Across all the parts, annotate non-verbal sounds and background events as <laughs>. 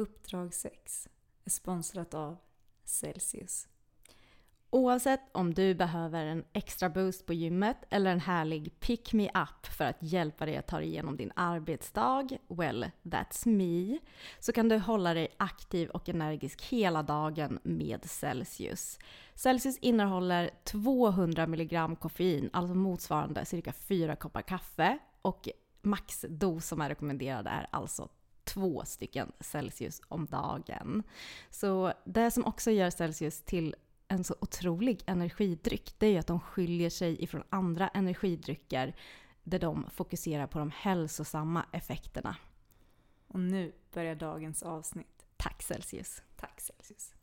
Uppdrag 6 är sponsrat av Celsius. Oavsett om du behöver en extra boost på gymmet eller en härlig pick me up för att hjälpa dig att ta dig igenom din arbetsdag, well, that's me, så kan du hålla dig aktiv och energisk hela dagen med Celsius. Celsius innehåller 200 mg koffein, alltså motsvarande cirka 4 koppar kaffe och maxdos som är rekommenderad är alltså två stycken Celsius om dagen. Så det som också gör Celsius till en så otrolig energidryck, det är ju att de skiljer sig ifrån andra energidrycker där de fokuserar på de hälsosamma effekterna. Och nu börjar dagens avsnitt. Tack Celsius! Tack Celsius!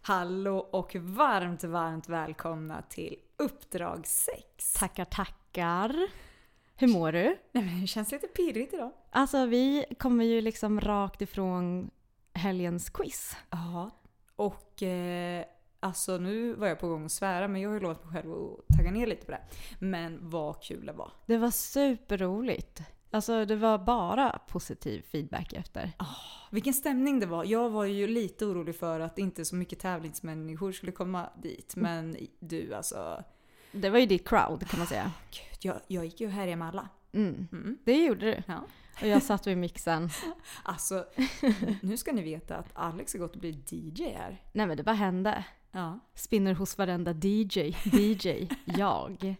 Hallå och varmt, varmt välkomna till Uppdrag 6! Tackar, tackar! Hur mår du? Nej men det känns lite pirrigt idag. Alltså vi kommer ju liksom rakt ifrån helgens quiz. Ja, och eh, alltså nu var jag på gång att svära men jag har ju lovat mig själv att tagga ner lite på det. Men vad kul det var. Det var superroligt. Alltså det var bara positiv feedback efter. Oh, vilken stämning det var. Jag var ju lite orolig för att inte så mycket tävlingsmänniskor skulle komma dit. Men du alltså. Det var ju ditt crowd kan man säga. Gud, jag, jag gick ju här med alla. Mm. Mm. Det gjorde du. Ja. Och jag satt vid mixen. <laughs> Alltså, nu ska ni veta att Alex har gått och blivit DJ här. Nej men det bara hände. Ja. Spinner hos varenda DJ. DJ. jag.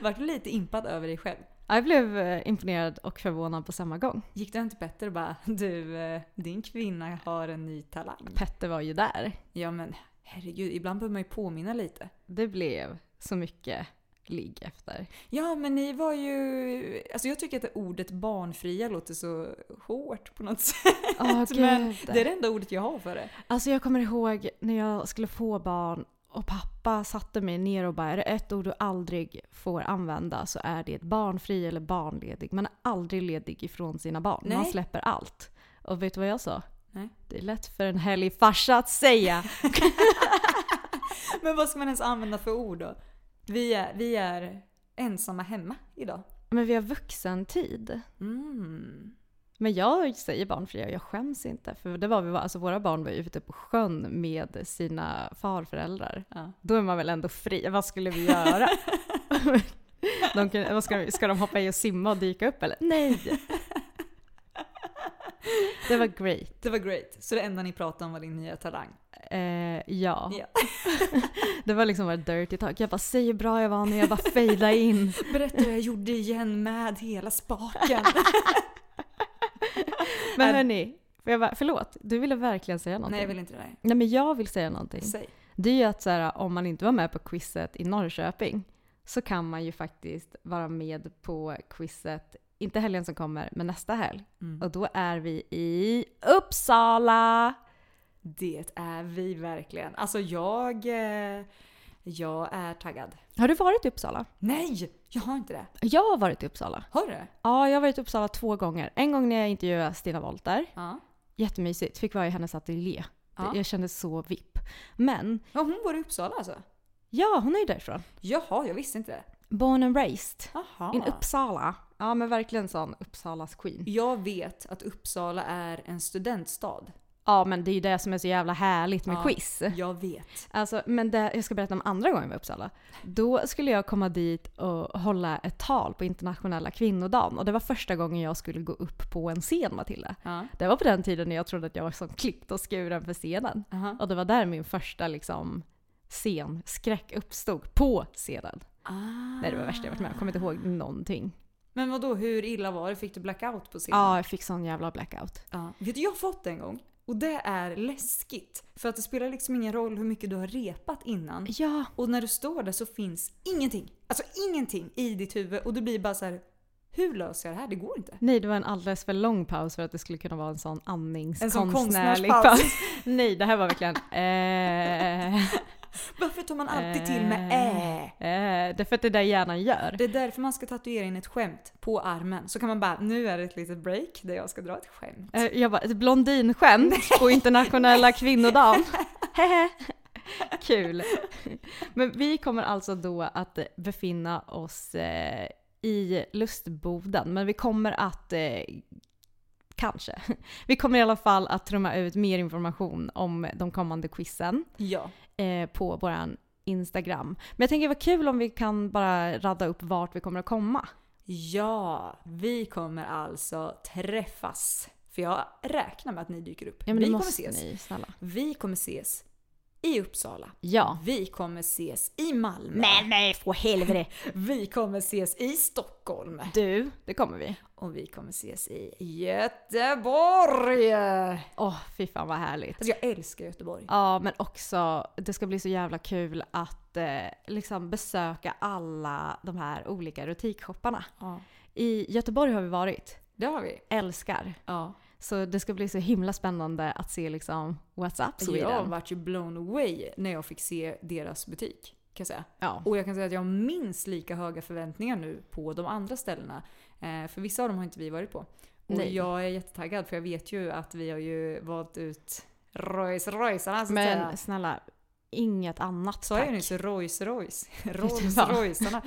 Vart du lite impad över dig själv? Jag blev eh, imponerad och förvånad på samma gång. Gick det inte bättre och bara du, eh, din kvinna har en ny talang? Petter var ju där. Ja men herregud, ibland behöver man ju påminna lite. Det blev så mycket ligg efter. Ja, men ni var ju... Alltså jag tycker att ordet barnfria låter så hårt på något <laughs> sätt. Oh, men det är det enda ordet jag har för det. Alltså jag kommer ihåg när jag skulle få barn och pappa satte mig ner och bara är det ett ord du aldrig får använda så är det barnfri eller barnledig. Man är aldrig ledig ifrån sina barn. Nej. Man släpper allt. Och vet du vad jag sa? Nej. Det är lätt för en härlig farsa att säga. <laughs> Men vad ska man ens använda för ord då? Vi är, vi är ensamma hemma idag. Men vi har vuxentid. Mm. Men jag säger barnfria och jag skäms inte. För det var vi, alltså våra barn var ju ute på sjön med sina farföräldrar. Ja. Då är man väl ändå fri. Vad skulle vi göra? <laughs> de kan, ska, ska de hoppa i och simma och dyka upp eller? Nej! <laughs> Det var great. Det var great. Så det enda ni pratade om var din nya talang? Eh, ja. Ja. <laughs> det var liksom bara dirty talk. Jag bara, säg hur bra jag var när jag bara fejdade in. <laughs> Berätta hur jag gjorde igen med hela spaken. Men hörni, jag bara, förlåt. Du ville verkligen säga någonting. Nej, jag vill inte det. Där. Nej men jag vill säga någonting. Säg. Det är ju att så här, om man inte var med på quizet i Norrköping så kan man ju faktiskt vara med på quizet, inte helgen som kommer, men nästa helg. Mm. Och då är vi i Uppsala! Det är vi verkligen. Alltså jag... Eh, Jag är taggad. Har du varit i Uppsala? Nej! Jag har inte det. Jag har varit i Uppsala. Har du? Ja, jag har varit i Uppsala två gånger. En gång när jag intervjuade Stina Wolter. Ja. Jättemysigt. Fick vara i hennes ateljé. Ja. Jag kände så vipp. Men, ja hon bor i Uppsala alltså? ja hon är ju därifrån. Jaha, jag visste inte det. Born and raised. Jaha. In Uppsala. Ja men verkligen sån Uppsalas queen. Jag vet att Uppsala är en studentstad. Ja men det är ju det som är så jävla härligt med Ja. quiz. Jag vet. Alltså, men det, jag ska berätta om andra gången i Uppsala. Då skulle jag komma dit och hålla ett tal på internationella kvinnodagen. Och det var första gången jag skulle gå upp på en scen Matilda. Ja. Det var på den tiden när jag trodde att jag var som klippt och skuren för scenen. Aha. Och det var där min första liksom scenskräck uppstod. På scenen. Ah. Nej det var det värsta jag varit med. Jag kommer inte ihåg någonting. Men vad då hur illa var det? Fick du blackout på scenen? Ja, jag fick sån jävla blackout. Ja. Vet du, jag har fått det en gång. Och det är läskigt. För att det spelar liksom ingen roll hur mycket du har repat innan. Ja, Och när du står där så finns ingenting. Alltså ingenting i ditt huvud. Och du blir bara så här. Hur löser jag det här? Det går inte. nej det var en alldeles för lång paus för att det skulle kunna vara en sån En sån andningskonstnärlig konstnärspaus. paus. <laughs> Nej, det här var verkligen... Eh, <laughs> Varför tar man alltid till med ä? eh, det är för att det är det hjärnan gör. Det är därför man ska tatuera in ett skämt på armen. Så kan man bara, nu är det ett litet break där jag ska dra ett skämt. Eh, Jag bara, ett blondinskämt på internationella <laughs> kvinnodagen. Kul. Men vi kommer alltså då att befinna oss eh, i lustboden, men vi kommer att eh, Kanske. Vi kommer i alla fall att trumma ut mer information om de kommande quizen Ja. Eh, på våran Instagram. Men jag tänker var kul om vi kan bara radda upp vart vi kommer att komma. Ja, vi kommer alltså träffas. För jag räknar med att ni dyker upp. Ja vi kommer ses. ni. Vi kommer ses i Uppsala. Ja. Vi kommer ses i Malmö. Men nej, för helvete! <laughs> Vi kommer ses i Stockholm. Du, det kommer vi. Och vi kommer ses i Göteborg! Åh, fy fan vad härligt. Alltså jag älskar Göteborg. Ja, men också det ska bli så jävla kul att eh, liksom besöka alla de här olika butikshopparna. Ja, I Göteborg har vi varit. det har vi. Älskar. Ja. Så det ska bli så himla spännande att se liksom What's Up Sweden. Jag vart ju blown away när jag fick se deras butik. Kan jag säga. Ja. Och jag kan säga att jag har minst lika höga förväntningar nu på de andra ställena. Eh, för vissa av dem har inte vi varit på. Och Nej. jag är jättetaggad för jag vet ju att vi har ju valt ut Royce Roycearna så att Men säga. snälla, inget annat Sa jag nyss Royce Royce? <laughs> Rolls? Roycearna.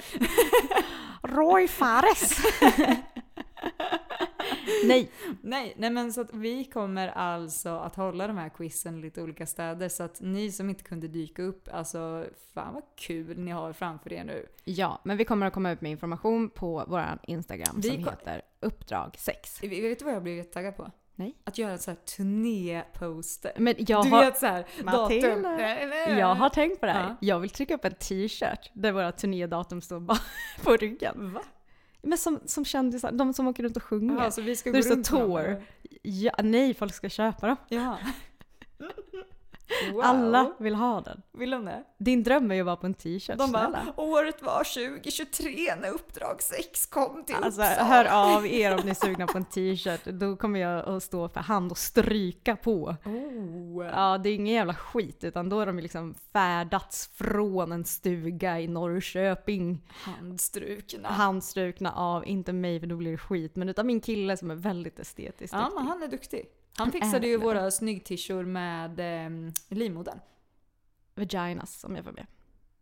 <laughs> Roy Fares! <laughs> Nej. <laughs> Nej, nej men så att vi kommer alltså att hålla de här quizen i lite olika städer så att ni som inte kunde dyka upp, alltså fan vad kul ni har framför er nu. Ja, men vi kommer att komma ut med information på vår Instagram Vi som heter Uppdrag 6. Vet du vad jag blev jättetaggad på? Nej. Att göra ett så här turnéposter. Men jag du har... vet såhär, datum. Nej, nej. Jag har tänkt på det här. Ja. Jag vill trycka upp en t-shirt där våra turnédatum står <laughs> på ryggen. Va? Men som, som kändisar, de som åker runt och sjunger. Jaha, så vi ska Då gå det så runt dem, tour. Ja, nej, folk ska köpa dem. Ja. <laughs> Wow. Alla vill ha den. Vill de det? Din dröm är ju att vara på en t-shirt, De bara, snälla. året var 2023 när Uppdrag 6 kom till Alltså Uppsala. hör av er om ni är sugna på en t-shirt. Då kommer jag att stå för hand och stryka på. Oh. Ja, det är ingen jävla skit utan då har de ju liksom färdats från en stuga i Norrköping. Handstrukna. Handstrukna av, inte mig för då blir det skit, men utav min kille som är väldigt estetiskt Ja, duktig. men han är duktig. Han fixade ju våra snyggtishor med eh, livmodern. Vaginas om jag får be.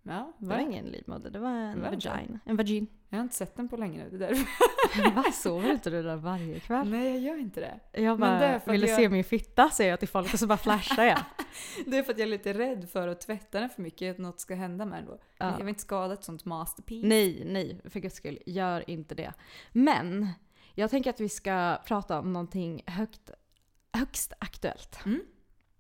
Ja, Det var ingen livmoder, det var en Var vagina. En vagin. Jag har inte sett den på länge nu, det är därför. <laughs> Va, sover inte du där varje kväll? Nej, jag gör inte det. Jag Men bara, det ville jag- se min fitta säger jag till folk och så bara flashar jag. <laughs> Det är för att jag är lite rädd för att tvätta den för mycket, att något ska hända med den då. Ja. Jag vill inte skada ett sånt masterpiece. Nej, nej, för guds skull, gör inte det. Men, jag tänker att vi ska prata om någonting högt, högst aktuellt.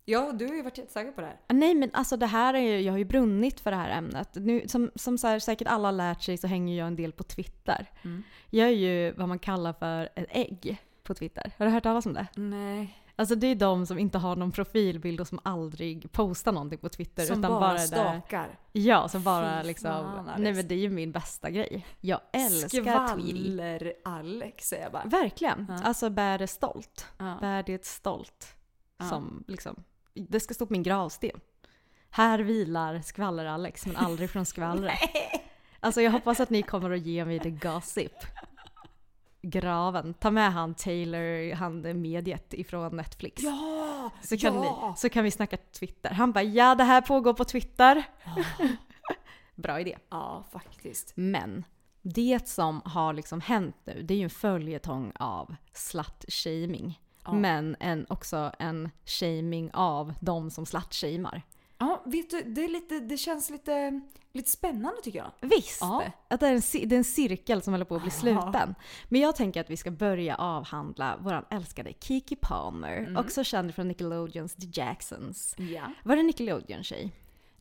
Ja, du har ju varit jättetaggad på det här. Nej men alltså det här är ju, jag har ju brunnit för det här ämnet. Nu, som som så här, säkert alla har lärt sig så hänger jag en del på Twitter. Mm. Jag är ju vad man kallar för ett ägg på Twitter. Har du hört talas om det? Nej. Alltså det är de som inte har någon profilbild och som aldrig postar någonting på Twitter. Som utan bara, bara är där- stakar. Ja, som bara Fy liksom... fan, Alex. nej men det är ju min bästa grej. Jag älskar Tweety. Skvaller-Alex säger jag bara. Verkligen. Ja. Alltså bär det stolt. Ja. Bär det stolt. Ja. Som liksom... Det ska stå på min gravsten. Här vilar skvaller-Alex, men aldrig från skvallret. <laughs> Alltså jag hoppas att ni kommer att ge mig the gossip. Graven. Ta med han Taylor, han mediet ifrån Netflix. Ja! Så kan, ja! ni, så kan vi snacka Twitter. Han bara ja det här pågår på Twitter. <laughs> Bra idé. Ja, faktiskt. Men det som har liksom hänt nu det är ju en följetong av slut-shaming. Ja. Men en, också en shaming av de som slut-shamar. Ja, vet du, det, är lite, det känns lite, lite spännande tycker jag. Visst! Ja. Att det är, en, det är en cirkel som håller på att bli sluten. Men jag tänker att vi ska börja avhandla vår älskade Kiki Palmer, också känd från Nickelodeons The Jacksons. Ja. Var det Nickelodeon-tjej?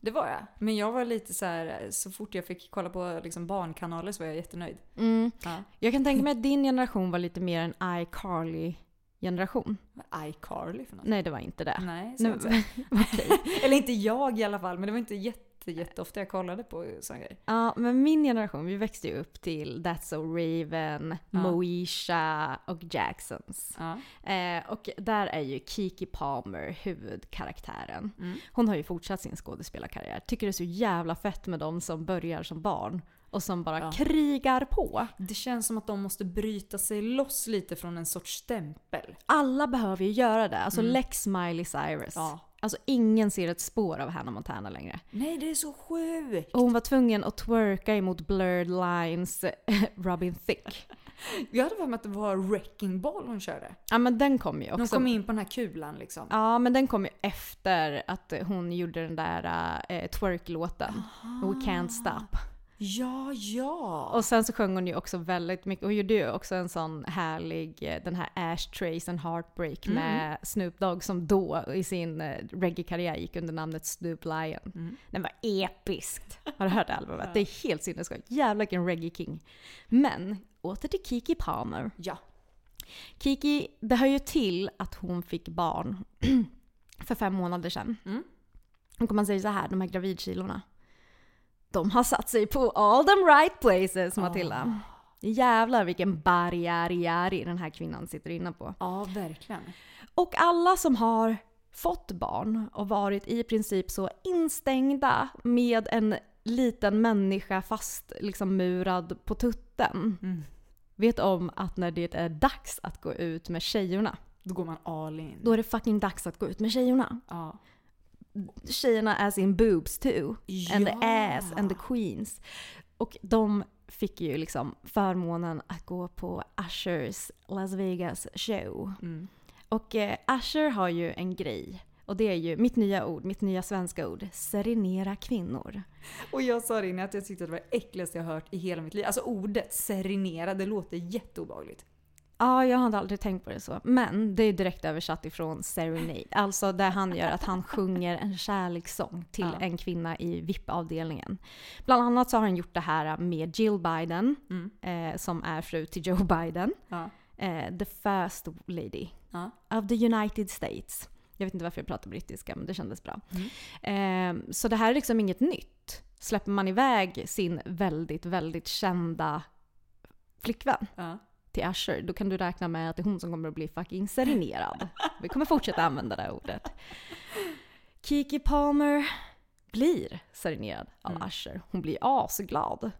Det var jag. Men jag var lite så här, så fort jag fick kolla på liksom barnkanaler så var jag jättenöjd. Mm. Ja. Jag kan tänka mig att din generation var lite mer en iCarly-generation. Vad iCarly för något? Nej, det var inte det. Nej, så Nu, inte. <laughs> <laughs> Eller inte jag i alla fall, men det var inte jätte, jätteofta jag kollade på såna grejer. Ja, men min generation, vi växte ju upp till That's So Raven, Ja. Moesha och Jacksons. Ja. Eh, och där är ju Kiki Palmer huvudkaraktären. Mm. Hon har ju fortsatt sin skådespelarkarriär. Tycker det är så jävla fett med de som börjar som barn och som bara Ja. krigar på. Det känns som att de måste bryta sig loss lite från en sorts stämpel. Alla behöver ju göra det. Alltså Lex Miley Cyrus. Ja. Alltså ingen ser ett spår av Hannah Montana längre. Nej, det är så sjukt! Och hon var tvungen att twerka emot Blurred Lines Robin Thicke. <laughs> Jag hade för mig att det var Wrecking Ball hon körde. Ja men den kom ju också. kom in på den här kulan liksom. Ja men den kom ju efter att hon gjorde den där äh, twerk-låten. We can't stop. Ja, ja! Och sen så sjöng hon ju också väldigt mycket, hon gjorde ju också en sån härlig, eh, den här Ashtrays and Heartbreak med Snoop Dogg som då i sin eh, reggae-karriär gick under namnet Snoop Lion. Den var episkt. Har du hört albumet? Det är helt sinnessjukt. Jävlar vilken reggae-king. Men åter till Kiki Palmer. Ja. Kiki, det hör ju till att hon fick barn <clears throat> för fem månader sedan. Mm. Och kan man säga så här, de här gravidkilorna. De har satt sig på all them right places Matilda. Jävlar vilken barriärjäri den här kvinnan sitter inne på. Ja, verkligen. Och alla som har fått barn och varit i princip så instängda med en liten människa fast liksom murad på tutten. Vet om att när det är dags att gå ut med tjejerna, Då går man all in. då är det fucking dags att gå ut med tjejerna. Ja. Tjejerna as in boobs too. And the Ja. ass and the queens. Och de fick ju liksom förmånen att gå på Ushers Las Vegas show. Mm. Och eh, Usher har ju en grej. Och det är ju mitt nya ord, mitt nya svenska ord. Serenera kvinnor. Och jag sa det innan att jag tyckte att det var det äckligaste jag hört i hela mitt liv. Alltså ordet serenera, det låter jätteobehagligt. Ja, jag hade aldrig tänkt på det så. Men det är direkt översatt ifrån serenade. Alltså det han gör att han sjunger en kärlekssång till Ja. en kvinna i VIP-avdelningen. Bland annat så har han gjort det här med Jill Biden, Mm. eh, som är fru till Joe Biden. Ja. Eh, the first lady Ja. of the United States. Jag vet inte varför jag pratar brittiska, men det kändes bra. Mm. Eh, så det här är liksom inget nytt. Släpper man iväg sin väldigt, väldigt kända flickvän. Till Usher, då kan du räkna med att det är hon som kommer att bli fucking serenerad. Vi kommer fortsätta använda det här ordet. Kiki Palmer blir serenerad av Usher. Hon blir asglad.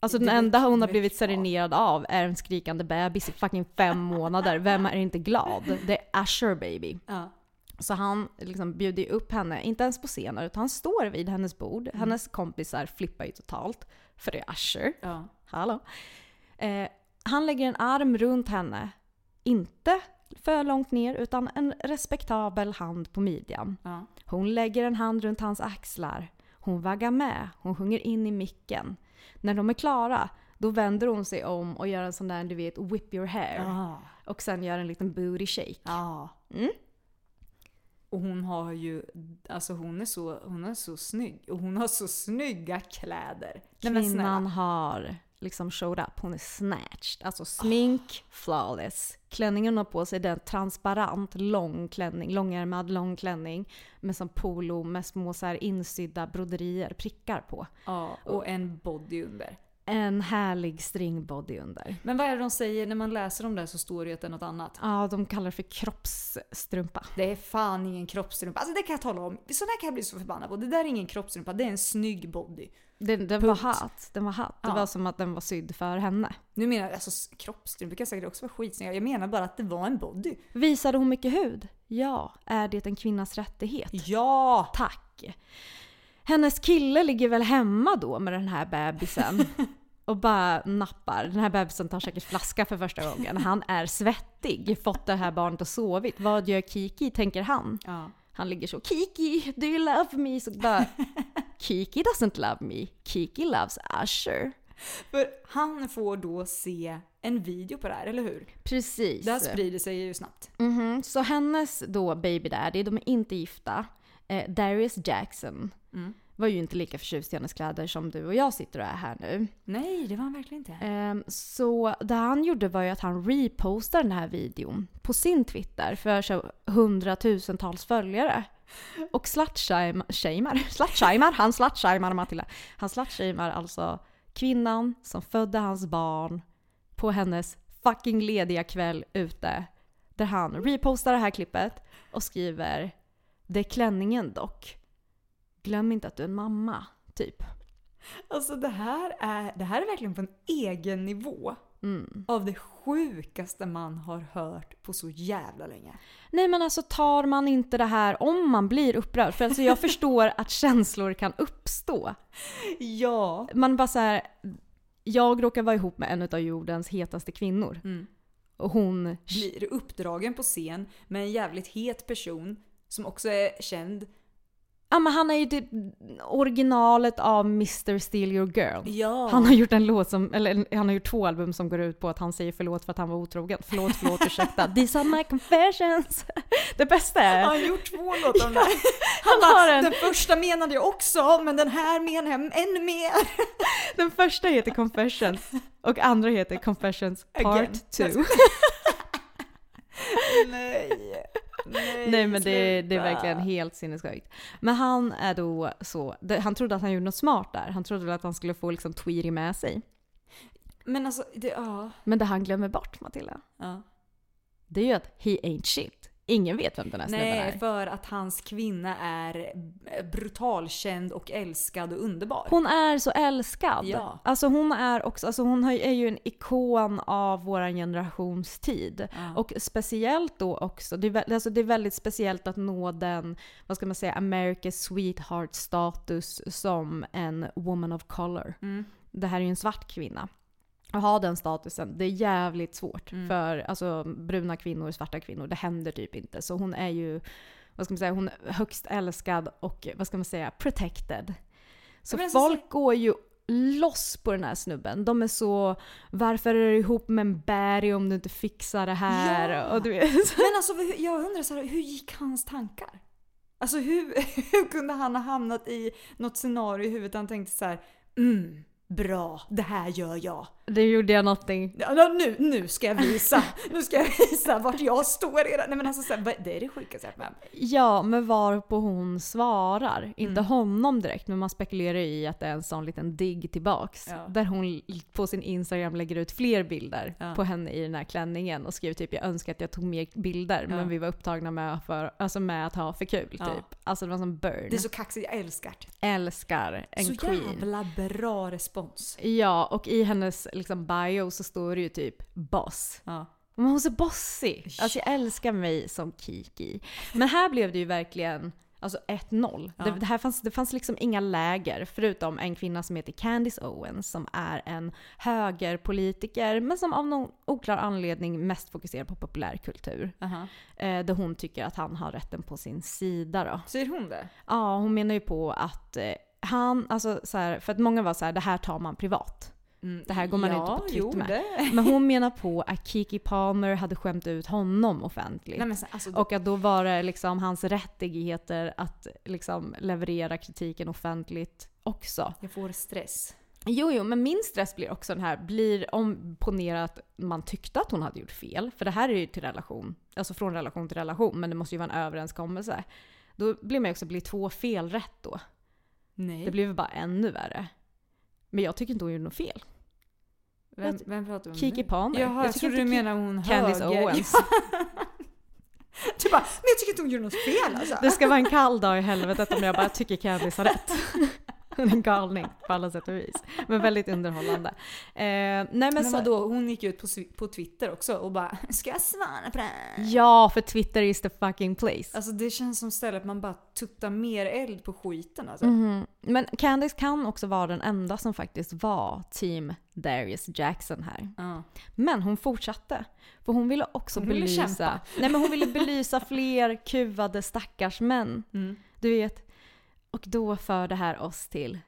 Alltså den enda hon har blivit serenerad av är en skrikande bebis i fucking fem månader. Vem är inte glad? Det är Usher baby. Ja. Så han liksom bjuder ju upp henne, inte ens på scenen, utan han står vid hennes bord. Hennes kompisar flippar ju totalt, för det är Usher. Ja. Hallå. Eh, han lägger en arm runt henne. Inte för långt ner, utan en respektabel hand på midjan. Ja. Hon lägger en hand runt hans axlar. Hon vaggar med. Hon sjunger in i micken. När de är klara, då vänder hon sig om och gör en sån där, du vet, whip your hair. Ja. Och sen gör en liten booty shake. Ja. Mm. Och hon har ju, alltså hon är så, hon är så snygg. Och hon har så snygga kläder. Nej, men snälla. Kvinnan har liksom showed up. Hon är snatched. Alltså smink, flawless. Klänningen hon har på sig den är en transparent lång klänning, långärmad lång klänning med som polo med små så här insydda broderier, prickar på. Ja, och en body under en härlig stringbody under. Men vad är det de säger när man läser om det så står det ju att det är något annat. Ja, de kallar det för kroppsstrumpa. Det är fan ingen kroppstrumpa. Alltså det kan jag tala om. Här kan jag bli så förbannad på. Det där är ingen kroppstrumpa, det är en snygg body. Den, den var hatt. Den var hatt. Det Ja. var som att den var sydd för henne. Nu menar jag, alltså kroppstrumpa kan säkert också vara skitsnygga. Jag menar bara att det var en body. Visade hon mycket hud? Ja. Är det en kvinnas rättighet? Ja! Tack. Hennes kille ligger väl hemma då med den här bebisen <laughs> och bara nappar. Den här bebisen tar säkert flaska för första gången. Han är svettig, fått det här barnet att sovit. Vad gör Kiki, tänker han. ja. Han ligger så “Kiki, do you love me?” så bara “Kiki doesn't love me, Kiki loves Usher”. För han får då se en video på det här, eller hur? Precis. Det här sprider sig ju snabbt. Mhm, Så hennes då baby daddy, de är inte gifta. Eh, Darius Jackson Mm. Var ju inte lika förtjust i hennes kläder som du och jag sitter och är här nu. Nej, det var han verkligen inte. Ehm, så det han gjorde var ju att han repostade den här videon på sin Twitter för så hundratusentals följare. Och slutshamear, <laughs> slutshamear, han slutshamear Matilda. Han slutshamear alltså kvinnan som födde hans barn på hennes fucking lediga kväll ute. Där han repostar det här klippet och skriver “Det är klänningen dock. Glöm inte att du är en mamma”, typ. Alltså det här, är, det här är verkligen på en egen nivå. Av det sjukaste man har hört på så jävla länge. Nej men alltså tar man inte det här om man blir upprörd? För alltså jag <laughs> förstår att känslor kan uppstå. Ja. Man bara så här, jag råkar vara ihop med en av jordens hetaste kvinnor. Och hon... Blir uppdragen på scen med en jävligt het person som också är känd. Ja men han är ju typ originalet av Mr. Steal Your Girl. Ja. Han har gjort en låt som, eller han har gjort två album som går ut på att han säger förlåt för att han var otrogen. Förlåt, förlåt, ursäkta. <laughs> These are my confessions. Det bästa är... Han har gjort två låtar om det. <laughs> Han Han har en- Den första menade jag också, men den här menar jag ännu mer. <laughs> Den första heter Confessions och andra heter Confessions. Part 2. Nej. Nej, Nej men det, det är verkligen helt sinnessjukt. Men han är då så, han trodde att han gjorde något smart där. Han trodde väl att han skulle få liksom Tweety med sig. Men alltså, det, ja. Men det han glömmer bort Matilda, ja. det är ju att he ain't shit. Ingen vet vem den här snubben Nej, är. för att hans kvinna är brutalkänd och älskad och underbar. Hon är så älskad. Ja. Alltså hon är också, alltså hon är ju en ikon av våran generations tid. Ja. Och speciellt då också, det är, alltså det är väldigt speciellt att nå den, vad ska man säga, America's sweetheart status som en woman of color. Mm. Det här är ju en svart kvinna. Att ha den statusen, det är jävligt svårt Mm. för alltså, bruna kvinnor, svarta kvinnor. Det händer typ inte. Så hon är ju, vad ska man säga, hon är högst älskad och vad ska man säga, protected. Så alltså, folk går ju loss på den här snubben. De är så “Varför är du ihop med en berg om du inte fixar det här?” Ja. och du vet. Men alltså jag undrar så här, hur gick hans tankar? Alltså hur, <laughs> hur kunde han ha hamnat i något scenario i huvudet han tänkte så här, mm, bra, det här gör jag. Det gjorde jag någonting. Ja, nu, nu ska jag visa, nu ska jag visa vart jag står redan. Nej men alltså så här, det är det sjukaste jag med. Ja, men varpå hon svarar. Mm. Inte honom direkt, men man spekulerar i att det är en sån liten digg tillbaks. Ja. Där hon på sin Instagram lägger ut fler bilder Ja. på henne i den här klänningen och skriver typ “Jag önskar att jag tog mer bilder, Ja. men vi var upptagna med, för, alltså med att ha för kul”. Typ. Alltså det var som burn. Det är så kaxigt, jag älskar det. Älskar en Så queen. jävla bra respons. Ja, och i hennes liksom, bio så står det ju typ “boss”. Ja. Men hon är så bossig. Alltså jag älskar mig som Kiki. Men här blev det ju verkligen alltså 1-0. Ja. Det, det, här fanns, det fanns liksom inga läger förutom en kvinna som heter Candice Owens som är en högerpolitiker men som av någon oklar anledning mest fokuserar på populärkultur. Aha. Eh, där hon tycker att han har rätten på sin sida då. Säger hon det? Ja, hon menar ju på att eh, han, alltså så här, för att många var så här, det här tar man privat. Mm, Det här går man ja, inte på Twitter med. det. <laughs> Men hon menar på att Kiki Palmer hade skämt ut honom offentligt. Nej, så- alltså, Och att då var det liksom hans rättigheter att liksom leverera kritiken offentligt också. jag får stress. Jo, jo, men min stress blir också den här, blir om ponera att man tyckte att hon hade gjort fel, för det här är ju till relation, alltså från relation till relation, men det måste ju vara en överenskommelse. Då blir man ju också, blir två fel rätt då? Nej. Det blir väl bara ännu värre. Men jag tycker inte hon gjorde något fel. Vem, vem pratar vi om Kiki nu? Palmer. Jaha, jag, tycker trodde du menade hon Candice höger. Owens. du bara, men jag tycker inte hon gjorde något fel alltså. Det ska vara en kall dag i helvetet om jag bara tycker Candice har rätt. <laughs> En galning på alla sätt och vis. Men väldigt underhållande. Eh, nej men, Men så, vadå, hon gick ut på, på Twitter också och bara “Ska jag svara på det här?” Ja, för Twitter is the fucking place. Alltså det känns som stället man bara tuttar mer eld på skiten alltså. Mhm. Men Candice kan också vara den enda som faktiskt var team Darius Jackson här. Ja. Men hon fortsatte. För hon ville också Hon ville belysa... kämpa. Nej men hon ville belysa fler kuvade stackars män. Mm. Du vet. Och då för det här oss till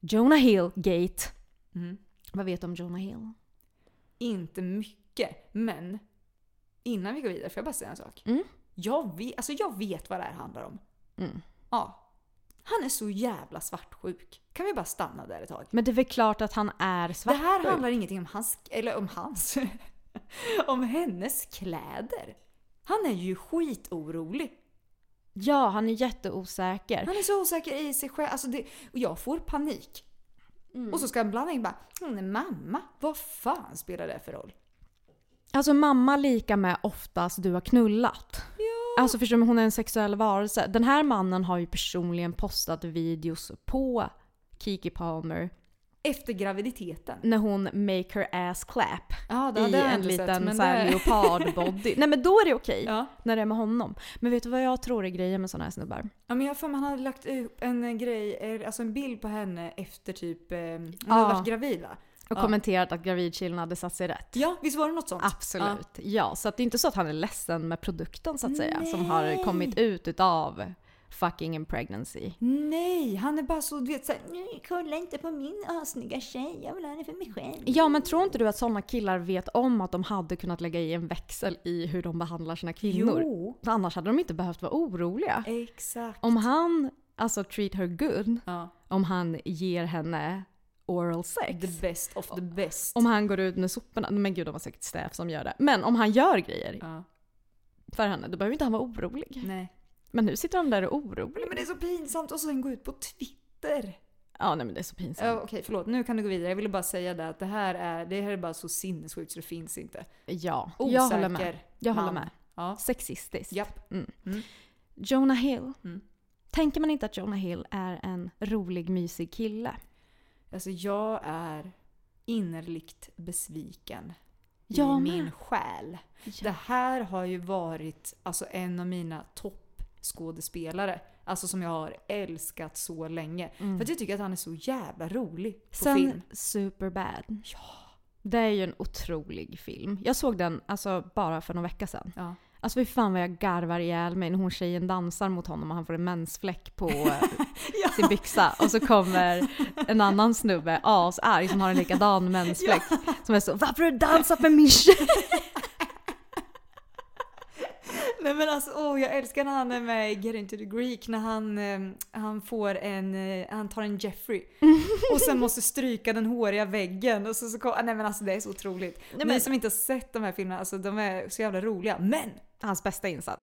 Jonah Hill Gate. Mm. Vad vet du om Jonah Hill? Inte mycket, men innan vi går vidare får jag bara säga en sak. Mm. Jag, vet, alltså jag vet vad det här handlar om. Mm. Ja. Han är så jävla svartsjuk. Kan vi bara stanna där ett tag? Men det är väl klart att han är Det svart. här handlar ingenting om hans, eller om hans, <laughs> om hennes kläder. Han är ju skitorolig. Ja, han är jätteosäker. Han är så osäker i sig själv. Alltså det, och jag får panik. Och så ska han blanda in bara “Hon är mamma”. Vad fan spelar det för roll? Alltså mamma lika med oftast du har knullat. Ja. Alltså förstår du, hon är en sexuell varelse. Den här mannen har ju personligen postat videos på Kiki Palmer Efter graviditeten. när hon make her ass clap Ja, det i en sett, liten men så här det- leopardbody. <laughs> Nej men då är det okej Ja. när det är med honom. Men vet du vad jag tror är grejen med såna här snubbar? Ja men jag har för han hade lagt upp en eh, grej, eh, alltså en bild på henne efter typ, eh, hon Ja. hade varit gravid va? Och Ja. kommenterat att gravidkillen hade satt sig rätt. Ja, visst var det något sånt? Absolut. Ja. så att det är inte så att han är ledsen med produkten så att säga som Nej. har kommit ut utav fucking en pregnancy. Nej, han är bara så du vet såhär, kolla inte på min assnygga tjej, jag vill ha henne för mig själv. Ja men tror inte du att sådana killar vet om att de hade kunnat lägga i en växel i hur de behandlar sina kvinnor? Jo. För Annars hade de inte behövt vara oroliga. Exakt. Om han, alltså treat her good, Ja. om han ger henne oral sex. The best of the best. Om han går ut med soporna, men gud de har säkert stäf som gör det. Men om han gör grejer Ja. för henne, då behöver inte han vara orolig. Nej. Men nu sitter han där och orolig. Men det är så pinsamt och sen gå ut på Twitter. Ja nej men det är så pinsamt. Ja, Okej, förlåt. Nu kan du gå vidare. Jag ville bara säga det att det här är, det här är bara så sinnessjukt så det finns inte. Ja, Osäker jag håller med. Jag håller med. Ja. Sexistiskt. Japp. Mm. Mm. Jonah Hill. Mm. Tänker man inte att Jonah Hill är en rolig, mysig kille? Alltså jag är innerligt besviken Jag i med. min själ. Det här har ju varit alltså, en av mina toppskådespelare. Alltså som jag har älskat så länge. För att jag tycker att han är så jävla rolig på Mm. Sen film. Superbad. Ja. Det är ju en otrolig film. Jag såg den alltså bara för några vecka sedan. Ja. Alltså fy fan vad jag garvar ihjäl mig när hon tjejen dansar mot honom och han får en mensfläck på <laughs> eh, sin byxa. Och så kommer en annan snubbe, asarg, som har en likadan mensfläck. Som är så “Varför har du dansat med min tjej?” <laughs> Nej men alltså åh, jag älskar när han är med i Get Into The Greek när han, eh, han får en, eh, han tar en Jeffrey <laughs> och sen måste stryka den håriga väggen och så, så ah, nej men alltså det är så otroligt. Ni men- som inte har sett de här filmerna, alltså de är så jävla roliga. Men! Hans bästa insats.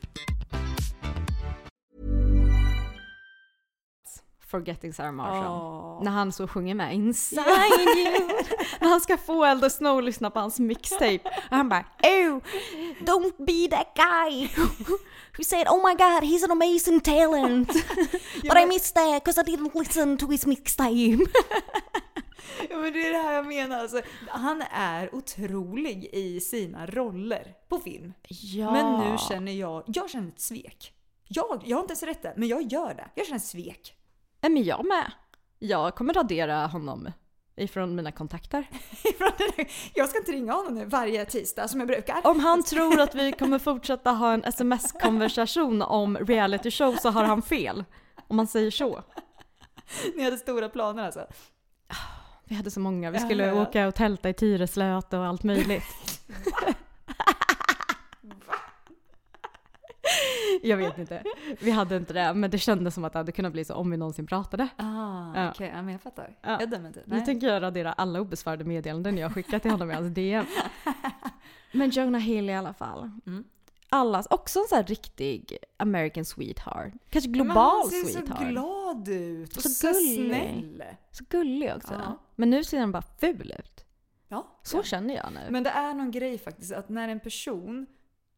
Forgetting Sarah Marshall. Åh. När han så sjunger med Inside you. <laughs> när han ska få Elder Snow lyssna på hans mixtape. Och han bara Oh, don't be that guy who said oh my god he's an amazing talent. <laughs> <laughs> But I missed that because I didn't listen to his mixtape. Ja, men det är det här jag menar. Alltså, han är otrolig i sina roller på film. ja. Men nu känner jag, jag känner ett svek. Jag, jag har inte ens rätt det, men jag gör det. Jag känner svek. Nej men jag med. Jag kommer radera honom ifrån mina kontakter. <laughs> jag ska inte ringa honom nu varje tisdag som jag brukar. Om han tror att vi kommer <laughs> fortsätta ha en sms-konversation om reality show så har han fel. Om man säger så. Ni hade stora planer alltså? Vi hade så många. Vi skulle ja, ja. åka och tälta i Tyreslöt och allt möjligt. <laughs> <laughs> jag vet inte. Vi hade inte det, men det kändes som att det hade kunnat bli så om vi någonsin pratade. Ah, ja. okej. Okay. Ja, men jag fattar. Ja. Jag dömer inte. Nu tänker jag radera alla obesvarade meddelanden jag skickat till honom i hans <laughs> DM. Men Jonah Hill i alla fall. Mm. Allas, också en sån här riktig American sweetheart. Kanske global sweetheart. Han ser så glad ut och så, så snäll. Så gullig också. Ja. Men nu ser han bara ful ut. Ja. Så ja. känner jag nu. Men det är någon grej faktiskt att när en person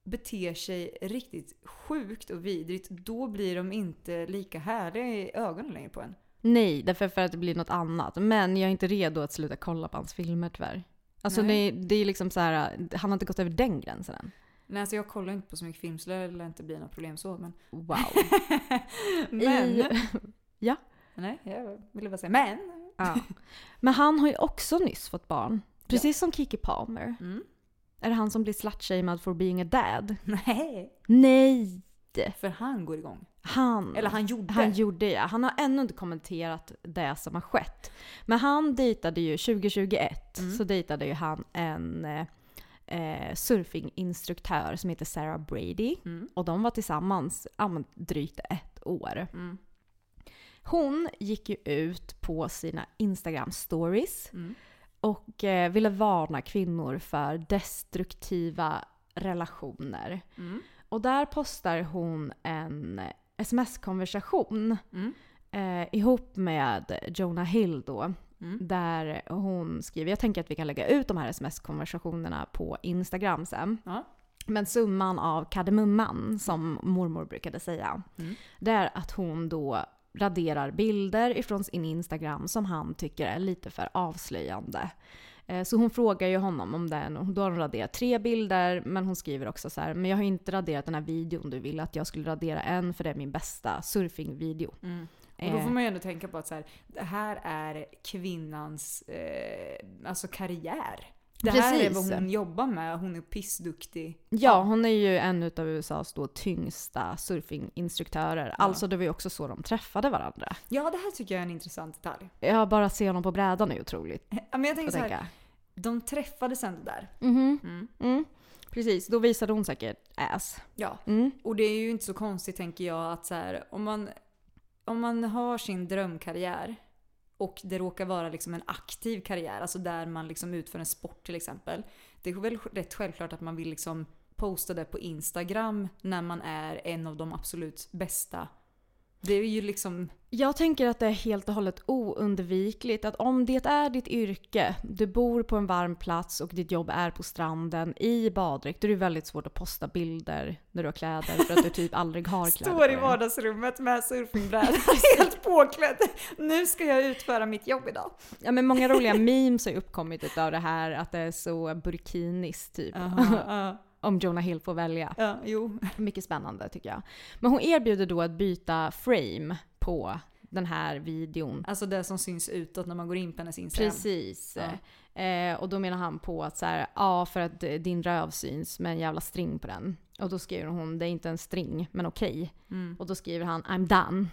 beter sig riktigt sjukt och vidrigt, då blir de inte lika härliga i ögonen längre på en. Nej, därför för att det blir något annat. Men jag är inte redo att sluta kolla på hans filmer tyvärr. Alltså det, det, är liksom så här, han har inte gått över den gränsen än. Nej, alltså jag kollar inte på så mycket film så det lär inte bli något problem så. Men... Wow. <laughs> men... I... <laughs> ja. Nej, jag ville bara säga men. Ja. Men han har ju också nyss fått barn. Precis ja. som Kiki Palmer. Mm. Är det han som blir slutshamed for being a dad? Nej. Nej! För han går igång. Han. Eller han gjorde. Han gjorde ja. Han har ännu inte kommenterat det som har skett. Men han dejtade ju 2021 mm. så dejtade ju han en eh, surfinginstruktör som heter Sarah Brady. Mm. Och de var tillsammans ja, drygt ett år. Mm. Hon gick ju ut på sina Instagram stories mm och eh, ville varna kvinnor för destruktiva relationer. Mm. Och där postar hon en sms-konversation mm. eh, ihop med Jonah Hill då. Mm. Där hon skriver, jag tänker att vi kan lägga ut de här sms-konversationerna på Instagram sen. Ja. Men summan av kardemumman, som mormor brukade säga, mm. det är att hon då raderar bilder ifrån sin Instagram som han tycker är lite för avslöjande. Eh, så hon frågar ju honom om den, då har hon raderat tre bilder, men hon skriver också så här, men jag har inte raderat den här videon du ville att jag skulle radera en, för det är min bästa surfingvideo. Mm. Och då får man ju ändå tänka på att så här, det här är kvinnans eh, alltså karriär. Det Precis. här är vad hon jobbar med. Hon är pissduktig. Ja, hon är ju en av USAs då tyngsta surfinginstruktörer. Ja. Alltså det var ju också så de träffade varandra. Ja, det här tycker jag är en intressant detalj. Ja, bara se honom på brädan är otroligt. Ja, men jag tänker så här, de träffades ändå där. Mm -hmm. mm. Mm. Precis, då visade hon säkert ass. Ja, mm. och det är ju inte så konstigt tänker jag att så här, om man, om man har sin drömkarriär och det råkar vara liksom en aktiv karriär, alltså där man liksom utför en sport till exempel. Det är väl rätt självklart att man vill liksom posta det på Instagram när man är en av de absolut bästa det är ju liksom... Jag tänker att det är helt och hållet oundvikligt att om det är ditt yrke, du bor på en varm plats och ditt jobb är på stranden i baddräkt, då är det väldigt svårt att posta bilder när du har kläder för att du typ aldrig har kläder Står i vardagsrummet med surfingbräda, <laughs> <laughs> helt påklädd. Nu ska jag utföra mitt jobb idag. Ja men många roliga memes har ju uppkommit av det här att det är så burkinis typ. Uh -huh, uh om Jonah Hill får välja. Ja, jo. Mycket spännande tycker jag. Men hon erbjuder då att byta frame på den här videon. Alltså det som syns utåt när man går in på hennes Instagram. Precis. Ja. Eh, och då menar han på att så här, ja för att din röv syns med en jävla string på den. Och då skriver hon, det är inte en string, men okej. Okay. Mm. Och då skriver han, I'm done.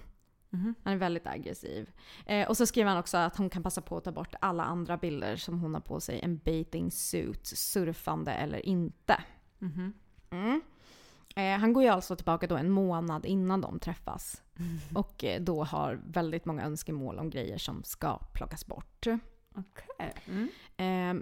Mm. Han är väldigt aggressiv. Eh, och så skriver han också att hon kan passa på att ta bort alla andra bilder som hon har på sig. En bathing suit, surfande eller inte. Mm. Mm. Eh, han går ju alltså tillbaka då en månad innan de träffas. Mm. Och eh, då har väldigt många önskemål om grejer som ska plockas bort. Okay. Eh,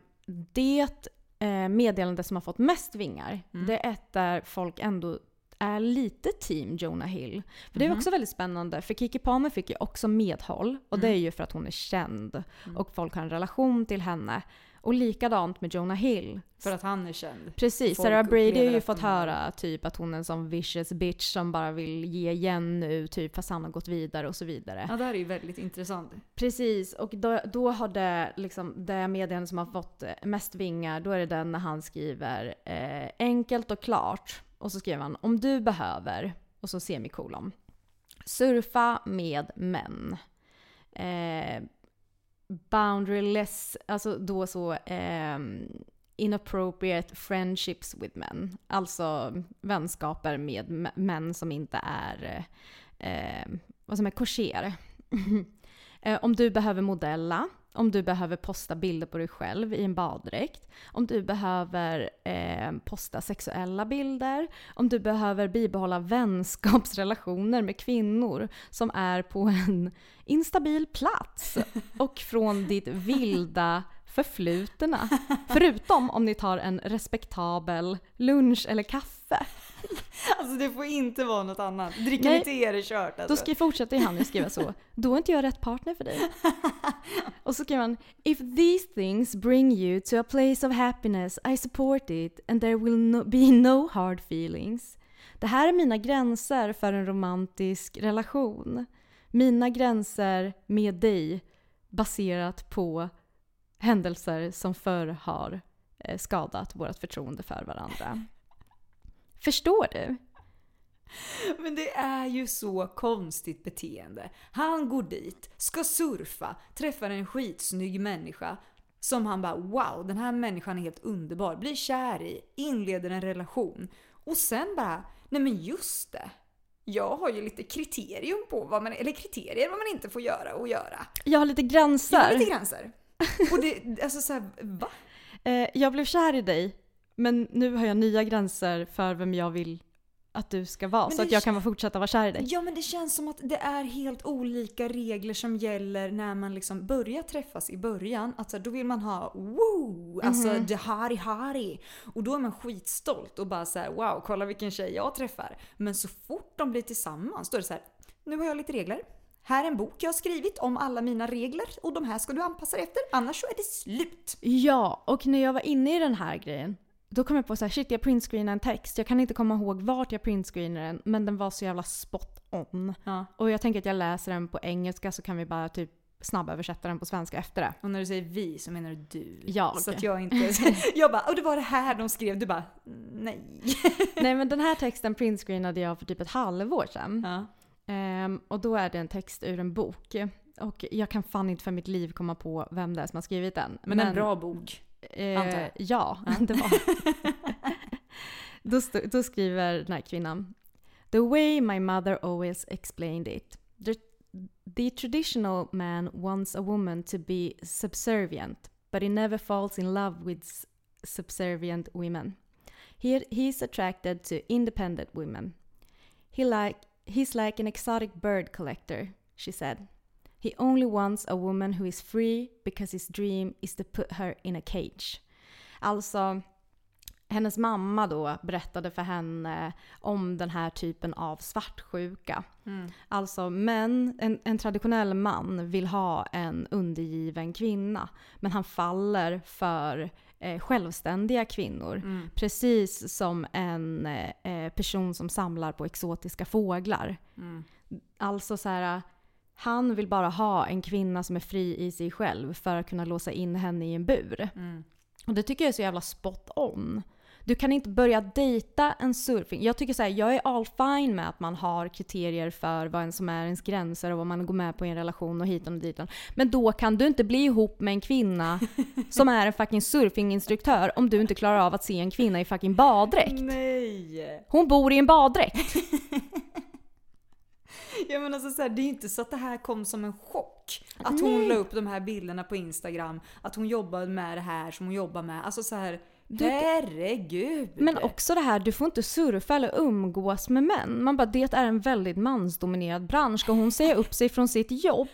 det eh, meddelande som har fått mest vingar, mm. det är ett där folk ändå är lite team Jonah Hill. För det är mm. också väldigt spännande, för Kiki Palmer fick ju också medhåll. Och det är ju för att hon är känd och folk har en relation till henne. Och likadant med Jonah Hill. För att han är känd. Precis. Folk Sarah Brady har ju fått höra typ att hon är en sån vicious bitch som bara vill ge igen nu, typ fast han har gått vidare och så vidare. Ja, det här är ju väldigt intressant. Precis, och då, då har det liksom, det meddelande som har fått mest vingar, då är det den när han skriver eh, enkelt och klart. Och så skriver han om du behöver, och så semikolon. Surfa med män. Eh, boundaryless, alltså då så eh, inappropriate friendships with men. Alltså vänskaper med män som inte är, eh, eh vad som är korser. <laughs> Eh, om du behöver modella, om du behöver posta bilder på dig själv i en baddräkt, om du behöver eh, posta sexuella bilder, om du behöver bibehålla vänskapsrelationer med kvinnor som är på en instabil plats. Och från ditt vilda förflutna. Förutom om ni tar en respektabel lunch eller kaffe. Alltså det får inte vara något annat. Dricka Nej. lite er är kört alltså. Då ska fortsätter han ju skriva så. Då är inte jag rätt partner för dig. <laughs> Och så skriver han If these things bring you to a place of happiness I support it and there will no, be no hard feelings. Det här är mina gränser för en romantisk relation. Mina gränser med dig baserat på händelser som förr har eh, skadat vårt förtroende för varandra. <laughs> Förstår du? Men det är ju så konstigt beteende. Han går dit, ska surfa, träffar en skitsnygg människa som han bara wow, den här människan är helt underbar, blir kär i, inleder en relation. Och sen bara, nej men just det. Jag har ju lite kriterium på vad man, eller kriterier vad man inte får göra och göra. Jag har lite Jag gränser. har lite gränser. <laughs> Och det, alltså såhär, va? Eh, jag blev kär i dig, men nu har jag nya gränser för vem jag vill att du ska vara. Så det att jag kan fortsätta vara kär i dig. Ja men det känns som att det är helt olika regler som gäller när man liksom börjar träffas i början. Alltså då vill man ha woo, alltså Mhm. the hari hari. Och då är man skitstolt och bara så här: wow kolla vilken tjej jag träffar. Men så fort de blir tillsammans då är det så här, nu har jag lite regler. Här är en bok jag har skrivit om alla mina regler och de här ska du anpassa dig efter annars så är det slut. Ja, och när jag var inne i den här grejen då kom jag på så här, shit jag printscreenade en text. Jag kan inte komma ihåg vart jag printscreenade den, men den var så jävla spot on. Ja. Och jag tänker att jag läser den på engelska så kan vi bara typ snabböversätta den på svenska efter det. Och när du säger vi så menar du du. Jag. Så att jag inte... <laughs> jag bara, och det var det här de skrev. Du bara, nej. Nej men den här texten printscreenade jag för typ ett halvår sedan. Ja. Ehm, och då är det en text ur en bok. Och jag kan fan inte för mitt liv komma på vem det är som har skrivit den. Men en bra bok. Eh, antar jag. ja, <laughs> det var då, då skriver den här kvinnan. The way my mother always explained it. The, the traditional man wants a woman to be subservient, but he never falls in love with subservient women. He, he's attracted to independent women. He like, he's like an exotic bird collector, she said. He only wants a woman who is free because his dream is to put her in a cage. Alltså, hennes mamma då berättade för henne om den här typen av svartsjuka. Alltså män, en, en traditionell man vill ha en undergiven kvinna. Men han faller för eh, självständiga kvinnor. Precis som en eh, person som samlar på exotiska fåglar. Alltså så här, han vill bara ha en kvinna som är fri i sig själv för att kunna låsa in henne i en bur. Och det tycker jag är så jävla spot on. Du kan inte börja dejta en surfing. Jag tycker så här, jag är all fine med att man har kriterier för vad en som är ens gränser och vad man går med på i en relation och hitan och ditan. Men då kan du inte bli ihop med en kvinna <laughs> som är en fucking surfinginstruktör om du inte klarar av att se en kvinna i fucking baddräkt. Nej! Hon bor i en baddräkt. <laughs> Ja men alltså så här, det är inte så att det här kom som en chock. Att hon la upp de här bilderna på Instagram. Att hon jobbade med det här som hon jobbar med. Alltså så här, herregud! Men också det här, du får inte surfa eller umgås med män. Man bara, det är en väldigt mansdominerad bransch. Ska hon säga upp sig från sitt jobb?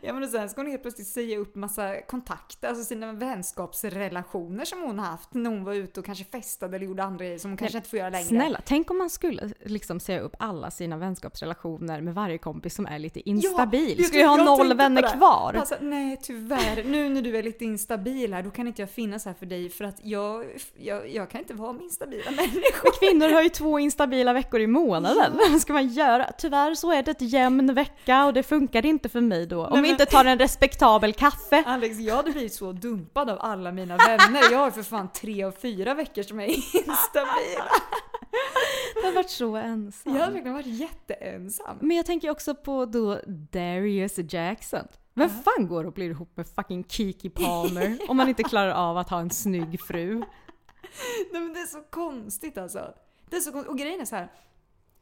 Ja men och sen ska hon helt plötsligt säga upp massa kontakter, alltså sina vänskapsrelationer som hon har haft när hon var ute och kanske festade eller gjorde andra grejer som hon kanske inte får göra längre. Snälla, tänk om man skulle liksom säga upp alla sina vänskapsrelationer med varje kompis som är lite instabil. jag- Ska jag ha noll vänner kvar? Alltså, nej tyvärr, nu när du är lite instabil här då kan inte jag finnas här för dig för att jag, jag, jag kan inte vara med instabila <laughs> människor. Kvinnor har ju två instabila veckor i månaden. Vad ska man göra? Tyvärr så är det ett jämn vecka och det funkar inte för mig då. Om Nej, vi inte tar en respektabel kaffe. Alex, jag hade blivit så dumpad av alla mina vänner. Jag har för fan tre och fyra veckor som är instabila. Jag har varit så ensam. Jag har verkligen varit jätteensam. Men jag tänker också på då Darius Jackson. Vem fan går och blir ihop med fucking Kiki Palmer <laughs> om man inte klarar av att ha en snygg fru? Nej men det är så konstigt alltså. Det är så konstigt. Och grejen är så här.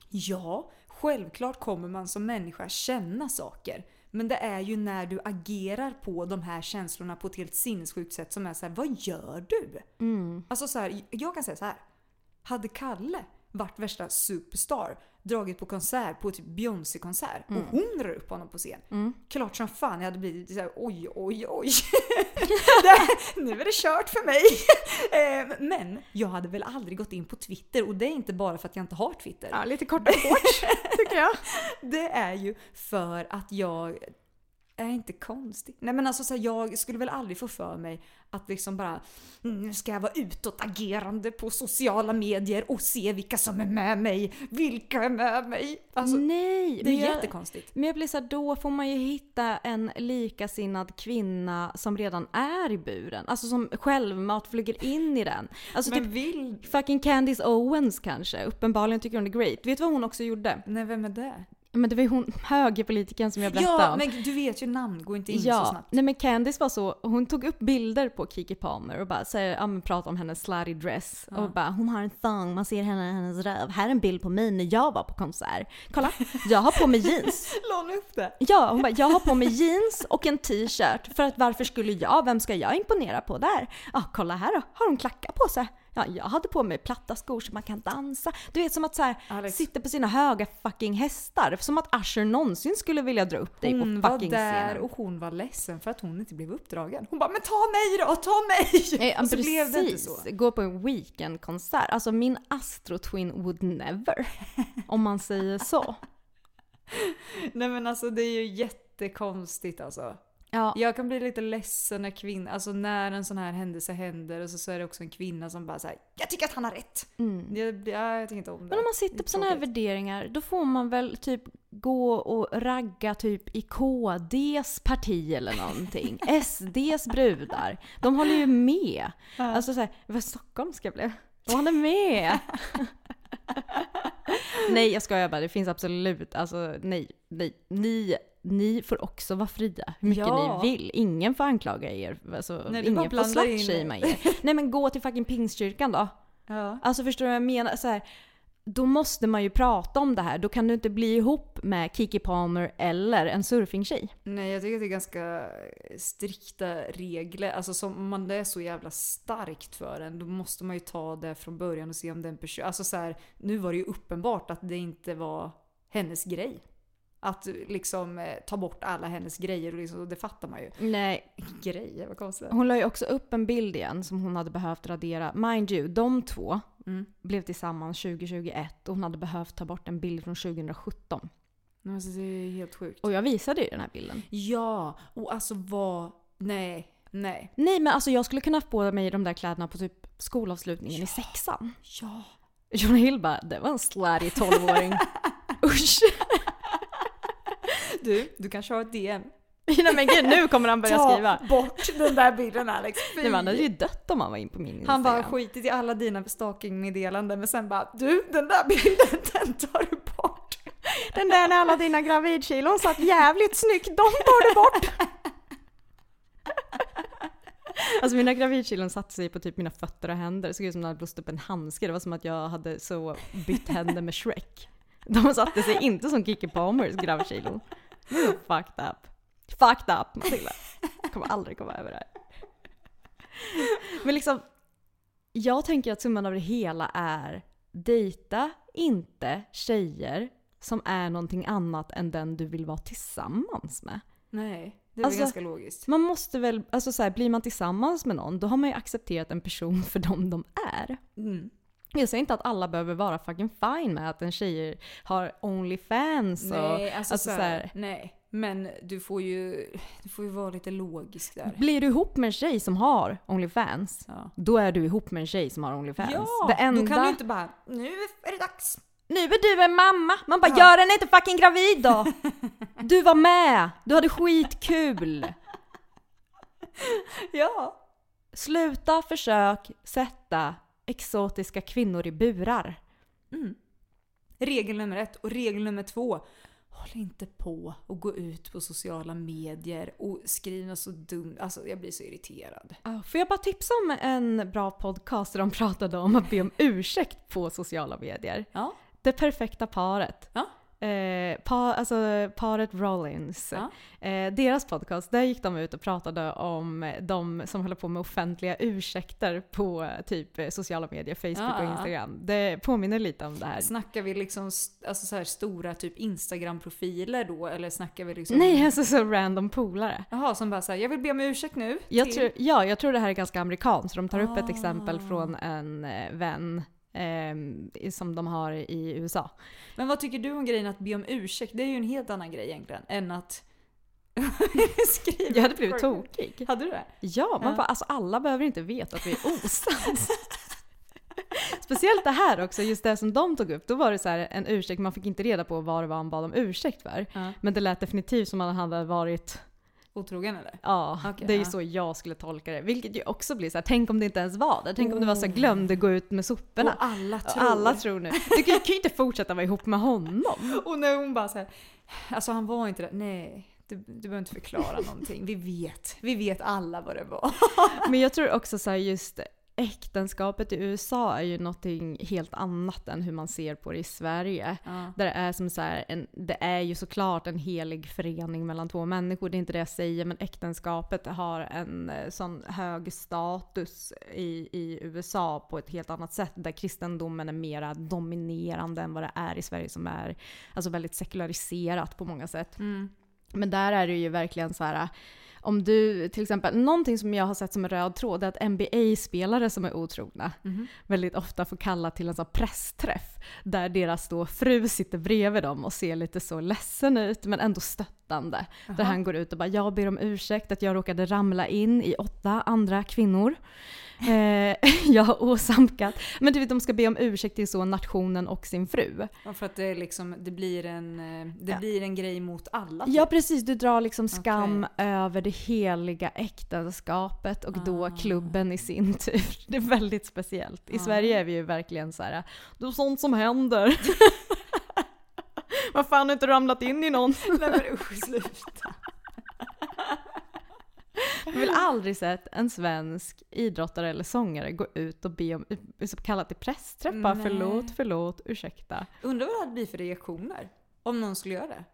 Ja, självklart kommer man som människa känna saker. Men det är ju när du agerar på de här känslorna på ett helt sinnessjukt sätt som är så här, vad gör du? Alltså så här, jag kan säga så här. Hade Kalle varit värsta superstar, dragit på konsert på typ Beyoncé-konsert och hon drar upp honom på scen. Klart som fan jag hade blivit såhär oj oj oj. <laughs> det, nu är det kört för mig. <laughs> Eh, Men jag hade väl aldrig gått in på Twitter och det är inte bara för att jag inte har Twitter. Ja, lite kort och kort <laughs> tycker jag. Det är ju för att jag är inte konstig. Nej men alltså så här, jag skulle väl aldrig få för mig att liksom bara "Mm, nu ska jag vara utåtagerande på sociala medier och se vilka som är med mig. Vilka är med mig? Alltså, Nej, det är jag, jättekonstigt. Men jag blir så här, då får man ju hitta en likasinnad kvinna som redan är i buren. Alltså som självmant flyger in i den. Alltså Men typ vill... fucking Candice Owens kanske. Uppenbarligen tycker hon är great. Vet du vad hon också gjorde? Nej vem är det? Men det var ju hon, högerpolitiken som jag berättade Ja om. men du vet ju namn, går inte in så Ja, snabbt. nej men Candice var så, hon tog upp bilder på Kiki Palmer och bara säger, ja men pratar om hennes slutty dress och bara hon har en thong, man ser henne hennes röv. Här är en bild på mig när jag var på konsert. Kolla, jag har på mig jeans. <laughs> Hon upp det? Ja, hon bara, jag har på mig jeans och en t-shirt för att varför skulle jag, vem ska jag imponera på där? Ja, kolla här då, har hon klackar på sig? Ja, jag hade på mig platta skor så man kan dansa. Du vet som att så här, Alex. sitta på sina höga fucking hästar. Som att Usher någonsin skulle vilja dra upp dig Hon på var fucking där scenen. och hon var ledsen för att hon inte blev uppdragen. Hon bara “men ta mig då, ta mig!” Nej, och så precis. blev det inte så. Gå på en weekendkonsert. Alltså min Astro-twin would never. <laughs> om man säger så. Nej men alltså det är ju jättekonstigt alltså. Ja, Jag kan bli lite ledsen när kvinna, alltså när en sån här händelse händer och så, så är det också en kvinna som bara säger “jag tycker att han har rätt”. Jag, ja, jag tycker inte om det. Mm. men om man sitter på sådana här värderingar, då får man väl typ gå och ragga typ i KDs parti eller någonting. <laughs> SDs brudar. De håller ju med. Alltså såhär, vad stockholmska blev. De håller med. <laughs> nej jag skojar bara, det finns absolut, alltså nej, nej, ni, ni får också vara fria hur mycket Ja. ni vill. Ingen får anklaga er, alltså, Nej, ingen får slutshamea er. <laughs> Nej men gå till fucking pingstkyrkan då. Ja. Alltså förstår du vad jag menar? Så här, då måste man ju prata om det här. Då kan du inte bli ihop med Kiki Palmer eller en surfingtjej. Nej jag tycker att det är ganska strikta regler. Alltså som om man det är så jävla starkt för en då måste man ju ta det från början och se om den person... Alltså så här, nu var det ju uppenbart att det inte var hennes grej. Att liksom eh, ta bort alla hennes grejer och liksom, det fattar man ju. Nej, <laughs> Grejer, vad konstigt. hon la ju också upp en bild igen som hon hade behövt radera. Mind you, de två Mm. blev tillsammans 2021 och hon hade behövt ta bort en bild från 2017. Nej, Alltså, det är helt sjukt. Och jag visade ju den här bilden. Ja, och alltså vad... Nej, nej. Nej men alltså jag skulle kunna få på mig de där kläderna på typ skolavslutningen i sexan. Ja. John Hill bara, det var en slutty 12-åring. <laughs> Usch! Du, du kan köra ett DM. <laughs> Nej men gud, nu kommer han börja skriva. bort den där bilden Alex. Fy. <laughs> Nej, han hade ju dött om han var in på min Han bara Instagram. skitit i alla dina stalkingmeddelanden men sen bara du den där bilden <laughs> den tar du bort. Den där när alla dina gravidkilon satt jävligt snyggt, de tar du bort! Alltså mina gravidkilon satte sig på typ mina fötter och händer. Det såg ut som att de hade blåst upp en handske. Det var som att jag hade så bytt händer med Shrek. De satte sig inte som Kiki Palmers gravidkilon. <laughs> Fucked up. Fucked up Matilda. Jag kommer aldrig komma över det här. Men liksom, jag tänker att summan av det hela är dejta inte tjejer som är någonting annat än den du vill vara tillsammans med. Nej, det är Alltså- ganska logiskt. Man måste väl, alltså så här, blir man tillsammans med någon då har man ju accepterat en person för dem de är. Mm. Jag säger inte att alla behöver vara fucking fine med att en tjej har Onlyfans och... Nej, alltså, alltså så här, nej. Men du får ju, du får ju vara lite logisk där. Blir du ihop med en tjej som har Onlyfans, Ja. då är du ihop med en tjej som har Onlyfans. Ja, det enda... då kan du inte bara nu är det dags. Nu är du en mamma! Man bara gör henne inte fucking gravid då! <laughs> Du var med! Du hade skitkul! Ja. Sluta försök sätta exotiska kvinnor i burar. Regel nummer ett och regel nummer två. håll inte på och gå ut på sociala medier och skriva så dumt. Alltså jag blir så irriterad. Får jag bara tipsa om en bra podcast där de pratade om att be om ursäkt på sociala medier? Ja. Det perfekta paret. Ja. Eh, pa, alltså paret Rollins. Ja. Eh, deras podcast, där gick de ut och pratade om de som håller på med offentliga ursäkter på typ sociala medier, Facebook Ja, och. Instagram. Det påminner lite om det här. Snackar vi liksom alltså så här stora typ Instagram-profiler då? Eller snackar vi liksom... Nej, alltså så random polare. Jaha, som bara säger jag vill be om ursäkt nu. Jag till- tror, ja, jag tror det här är ganska amerikanskt. De tar upp ett Ah. exempel från en eh, vän eh, som de har i USA. Men vad tycker du om grejen att be om ursäkt? Det är ju en helt annan grej egentligen än att <laughs> skriva. Jag hade blivit tokig. Hade du det? Ja, man Ja. bara, alltså alla behöver inte veta att vi är <laughs> osams. Speciellt det här också, just det som de tog upp. Då var det så här en ursäkt, man fick inte reda på vad det var han bad om ursäkt för. Ja. Men det lät definitivt som att han hade varit, Otrogen eller? ja, Okej, det är ju ja. så jag skulle tolka det. Vilket ju också blir så här, tänk om det inte ens var det. Tänk om det var så här, glömde gå ut med soporna. Och alla Och tror. alla tror nu. Du kan kan ju inte fortsätta vara ihop med honom. <laughs> Och när hon bara så här, alltså han var inte det. Nej, du, du behöver inte förklara någonting. Vi vet. Vi vet alla vad det var. Men jag tror också så här just äktenskapet i USA är ju någonting helt annat än hur man ser på det i Sverige. Där det är som så en, det är ju såklart en helig förening mellan två människor, det är inte det jag säger, men äktenskapet har en eh, sån hög status i, i USA på ett helt annat sätt, där kristendomen är mera dominerande än vad det är i Sverige som är alltså väldigt sekulariserat på många sätt. Men där är det ju verkligen så här om du till exempel, någonting som jag har sett som en röd tråd är att NBA-spelare som är otrogna väldigt ofta får kalla till en sån pressträff där deras då fru sitter bredvid dem och ser lite så ledsen ut men ändå stöttande. Där han går ut och bara “jag ber om ursäkt att jag råkade ramla in i åtta andra kvinnor”. Eh, <laughs> jag har åsamkat. Men du vet de ska be om ursäkt till så nationen och sin fru. Ja, för att det, liksom, det, blir, en, eh, det Ja. blir en grej mot alla. Ja typ. precis, du drar liksom skam Okej. över det heliga äktenskapet och då Ah. klubben i sin tur. <laughs> Det är väldigt speciellt. I Ah. Sverige är vi ju verkligen så här. det är sånt som händer. <laughs> Vad fan har inte ramlat in i någon? Nej men usch, sluta. Jag har aldrig sett en svensk idrottare eller sångare gå ut och be om, så kallat till pressträff. Bara. Förlåt, förlåt, ursäkta. Undrar vad det hade blivit för reaktioner? Om någon skulle göra det?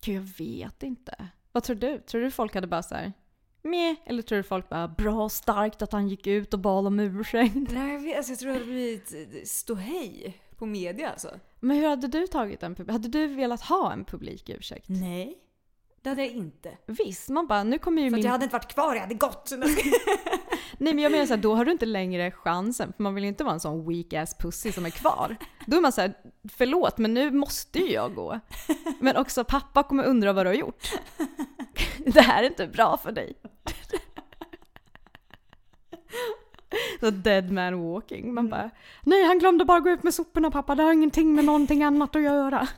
Gud, jag vet inte. Vad tror du? Tror du folk hade bara så här, meh? Eller tror du folk bara bra, starkt att han gick ut och bad om ursäkt? Nej jag vet, alltså, jag tror det hade blivit ståhej på media alltså. Men hur hade du tagit en publik? Hade du velat ha en publik ursäkt? Nej. Det hade jag inte. Visst, man bara nu kommer ju För min... jag hade inte varit kvar, jag hade gått. <laughs> Nej men jag menar såhär, då har du inte längre chansen. För man vill ju inte vara en sån weak ass pussy som är kvar. Då är man såhär, förlåt men nu måste ju jag gå. Men också pappa kommer undra vad du har gjort. <laughs> Det här är inte bra för dig. <laughs> Så dead man walking. Man bara, nej han glömde bara gå ut med soporna pappa, det har ingenting med någonting annat att göra.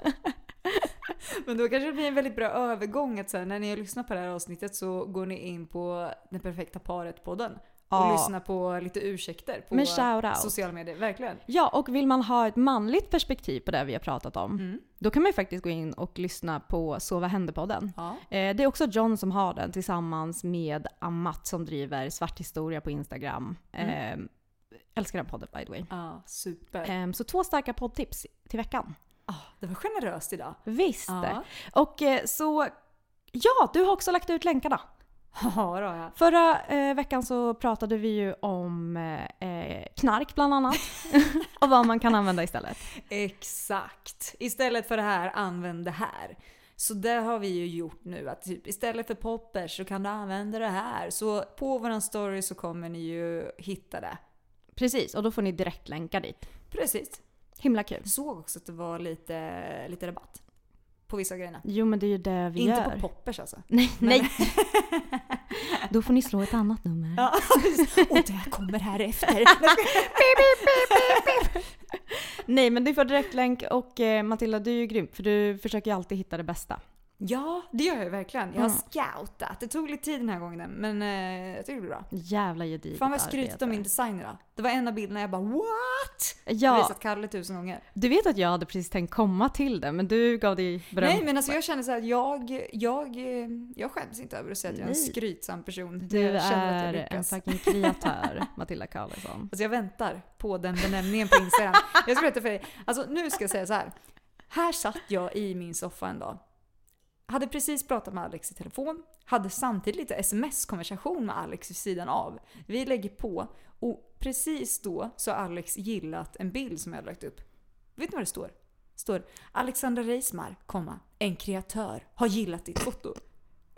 <laughs> Men då kanske det blir en väldigt bra övergång att sen när ni har lyssnat på det här avsnittet så går ni in på Den perfekta paret-podden. Och Ja. lyssnar på lite ursäkter på sociala medier. Verkligen. Ja, och vill man ha ett manligt perspektiv på det vi har pratat om, Mm. då kan man ju faktiskt gå in och lyssna på Så vad hände-podden. Ja. Eh, det är också John som har den tillsammans med Amat som driver Svart historia på Instagram. Eh, älskar den podden by the way. ja, super. Eh, så två starka poddtips till veckan. Ah, det var generöst idag. Visst! Ja. Och eh, så, ja, du har också lagt ut länkarna. <laughs> Ja, då, ja. Förra eh, veckan så pratade vi ju om eh, knark bland annat. <laughs> och vad man kan använda istället. Exakt. Istället för det här, använd det här. Så det har vi ju gjort nu att typ istället för poppers så kan du använda det här. Så på våran story så kommer ni ju hitta det. Precis, och då får ni direkt länka dit. Precis. Himla kul. Jag såg också att det var lite, lite rabatt. På vissa grejerna. Jo men det är ju det vi Inte gör. på poppers alltså. <laughs> Nej, nej. Då får ni slå ett annat nummer. Ja, och det kommer här efter. <laughs> Nej men du får direktlänk och eh, Matilda du är ju grym för du försöker ju alltid hitta det bästa. Ja, det gör jag verkligen. Jag har Mm. scoutat. Det tog lite tid den här gången men eh, jag tycker det blir bra. Jävla gediget Fan vad jag skrytit om min designer då. Det var en av bilderna jag bara what? Jag har Ja, visat Kalle tusen gånger. du vet att jag hade precis tänkt komma till det men du gav dig beröm. Nej men alltså jag känner så här, jag, jag, eh, jag skäms inte över att säga att jag är en skrytsam person. Du jag känner att jag är en fucking kreatör, <laughs> Matilda Karlsson. Alltså jag väntar på den benämningen på Instagram. jag ska berätta för dig. Alltså nu ska jag säga så här. Här satt jag i min soffa en dag. Hade precis pratat med Alex i telefon. Hade samtidigt lite sms-konversation med Alex vid sidan av. Vi lägger på och precis då så har Alex gillat en bild som jag hade lagt upp. Vet ni vad det står? Det står Alexandra Reismar, komma, en kreatör, har gillat ditt foto.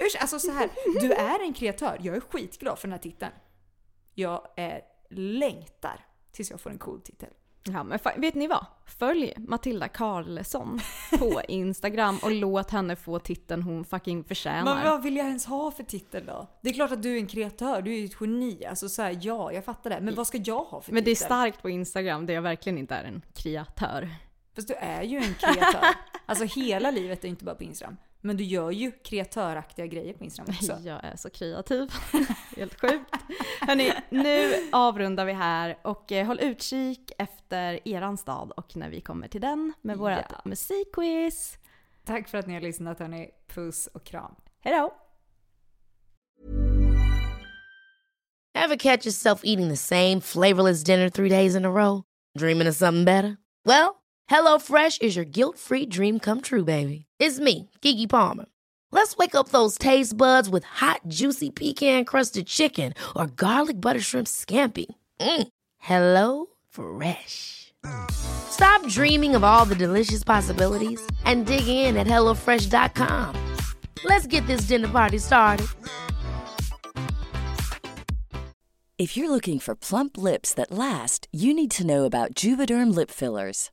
Usch, alltså så här, du är en kreatör. Jag är skitglad för den här titeln. Jag är längtar tills jag får en cool titel. Ja men vet ni vad? Följ Matilda Karlsson på <laughs> Instagram och låt henne få titeln hon fucking förtjänar. Men vad vill jag ens ha för titel då? Det är klart att du är en kreatör, du är ju ett geni. Alltså så här, ja, jag fattar det. Men vad ska jag ha för Men det är titel? starkt på Instagram där jag verkligen inte är en kreatör. Fast du är ju en kreatör. <laughs> alltså hela livet är ju inte bara på Instagram. Men du gör ju kreatöraktiga grejer på Instagram också. <laughs> Jag är så kreativ. <laughs> Helt sjukt. <laughs> Hörni, nu avrundar vi här och eh, håll utkik efter eran stad och när vi kommer till den med vårt Ja. musikquiz. Tack för att ni har lyssnat hörni. Puss och kram. Hejdå! Ever catch yourself eating the same flavorless dinner three days in a row? Dreaming of something better? Well, HelloFresh is your guilt free dream come true, baby. It's me, Gigi Palmer. Let's wake up those taste buds with hot, juicy pecan crusted chicken or garlic butter shrimp scampi. Mm. Hello Fresh. Stop dreaming of all the delicious possibilities and dig in at HelloFresh.com. Let's get this dinner party started. If you're looking for plump lips that last, you need to know about Juvederm lip fillers.